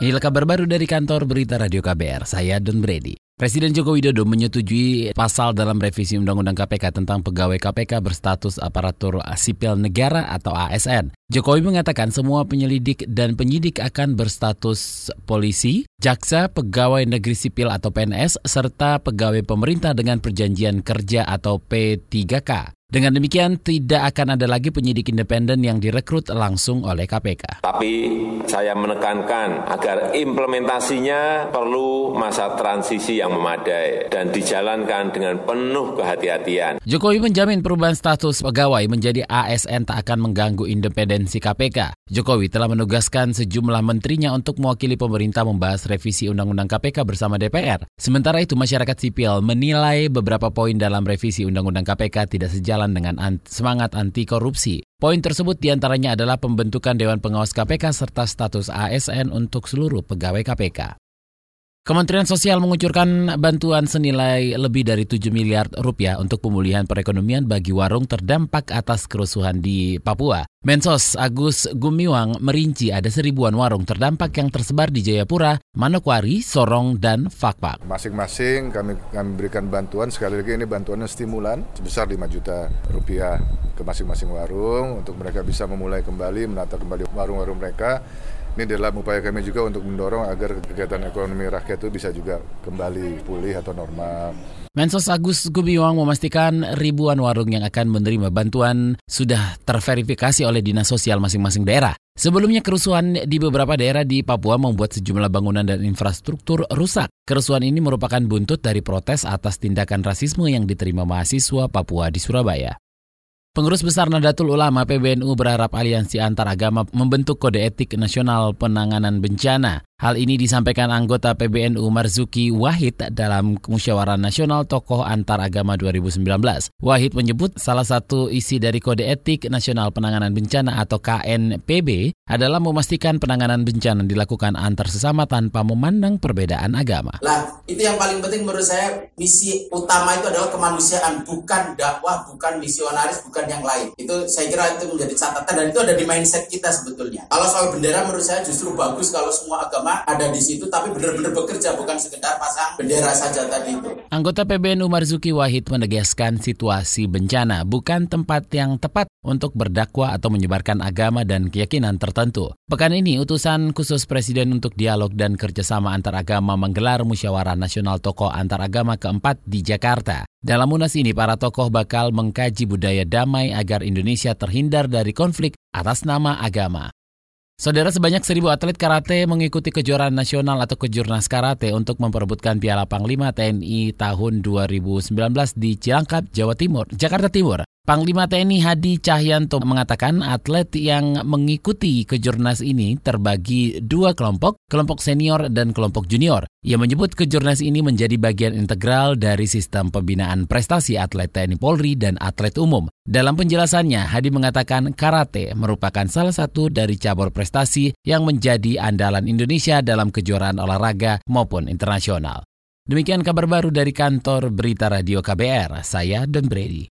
Inilah kabar baru dari kantor berita Radio KBR, saya Don Brady. Presiden Joko Widodo menyetujui pasal dalam revisi Undang-Undang KPK tentang pegawai KPK berstatus aparatur sipil negara atau ASN. Jokowi mengatakan semua penyelidik dan penyidik akan berstatus polisi, jaksa, pegawai negeri sipil atau PNS, serta pegawai pemerintah dengan perjanjian kerja atau P3K. Dengan demikian, tidak akan ada lagi penyidik independen yang direkrut langsung oleh KPK. Tapi saya menekankan agar implementasinya perlu masa transisi yang memadai dan dijalankan dengan penuh kehati-hatian. Jokowi menjamin perubahan status pegawai menjadi ASN tak akan mengganggu independensi KPK. Jokowi telah menugaskan sejumlah menterinya untuk mewakili pemerintah membahas revisi Undang-Undang KPK bersama DPR. Sementara itu, masyarakat sipil menilai beberapa poin dalam revisi Undang-Undang KPK tidak sejalan dengan semangat anti korupsi. Poin tersebut di antaranya adalah pembentukan Dewan Pengawas KPK serta status ASN untuk seluruh pegawai KPK. Kementerian Sosial mengucurkan bantuan senilai lebih dari 7 miliar rupiah untuk pemulihan perekonomian bagi warung terdampak atas kerusuhan di Papua. Mensos Agus Gumiwang merinci ada seribuan warung terdampak yang tersebar di Jayapura, Manokwari, Sorong, dan Fakpak. Masing-masing kami, kami berikan bantuan, sekali lagi ini bantuannya stimulan sebesar 5 juta rupiah ke masing-masing warung untuk mereka bisa memulai kembali, menata kembali warung-warung mereka ini adalah upaya kami juga untuk mendorong agar kegiatan ekonomi rakyat itu bisa juga kembali pulih atau normal. Mensos Agus Gumiwang memastikan ribuan warung yang akan menerima bantuan sudah terverifikasi oleh dinas sosial masing-masing daerah. Sebelumnya kerusuhan di beberapa daerah di Papua membuat sejumlah bangunan dan infrastruktur rusak. Kerusuhan ini merupakan buntut dari protes atas tindakan rasisme yang diterima mahasiswa Papua di Surabaya. Pengurus Besar Nadatul Ulama PBNU berharap aliansi antar agama membentuk kode etik nasional penanganan bencana. Hal ini disampaikan anggota PBNU Marzuki Wahid dalam Musyawarah Nasional Tokoh Antar Agama 2019. Wahid menyebut salah satu isi dari Kode Etik Nasional Penanganan Bencana atau KNPB adalah memastikan penanganan bencana dilakukan antar sesama tanpa memandang perbedaan agama. Lah, itu yang paling penting menurut saya misi utama itu adalah kemanusiaan, bukan dakwah, bukan misionaris, bukan yang lain. Itu saya kira itu menjadi catatan dan itu ada di mindset kita sebetulnya. Kalau soal bendera menurut saya justru bagus kalau semua agama ada di situ tapi benar-benar bekerja bukan sekedar pasang bendera saja tadi itu. Anggota PBNU Marzuki Wahid menegaskan situasi bencana bukan tempat yang tepat untuk berdakwah atau menyebarkan agama dan keyakinan tertentu. Pekan ini, utusan khusus Presiden untuk dialog dan kerjasama antar agama menggelar musyawarah nasional tokoh antar agama keempat di Jakarta. Dalam munas ini, para tokoh bakal mengkaji budaya damai agar Indonesia terhindar dari konflik atas nama agama. Saudara sebanyak seribu atlet karate mengikuti kejuaraan nasional atau kejurnas karate untuk memperebutkan Piala Panglima TNI tahun 2019 di Cilangkap, Jawa Timur, Jakarta Timur. Panglima TNI Hadi Cahyanto mengatakan atlet yang mengikuti kejurnas ini terbagi dua kelompok, kelompok senior dan kelompok junior. Ia menyebut kejurnas ini menjadi bagian integral dari sistem pembinaan prestasi atlet TNI Polri dan atlet umum. Dalam penjelasannya, Hadi mengatakan karate merupakan salah satu dari cabur prestasi yang menjadi andalan Indonesia dalam kejuaraan olahraga maupun internasional. Demikian kabar baru dari kantor Berita Radio KBR, saya Don Brady.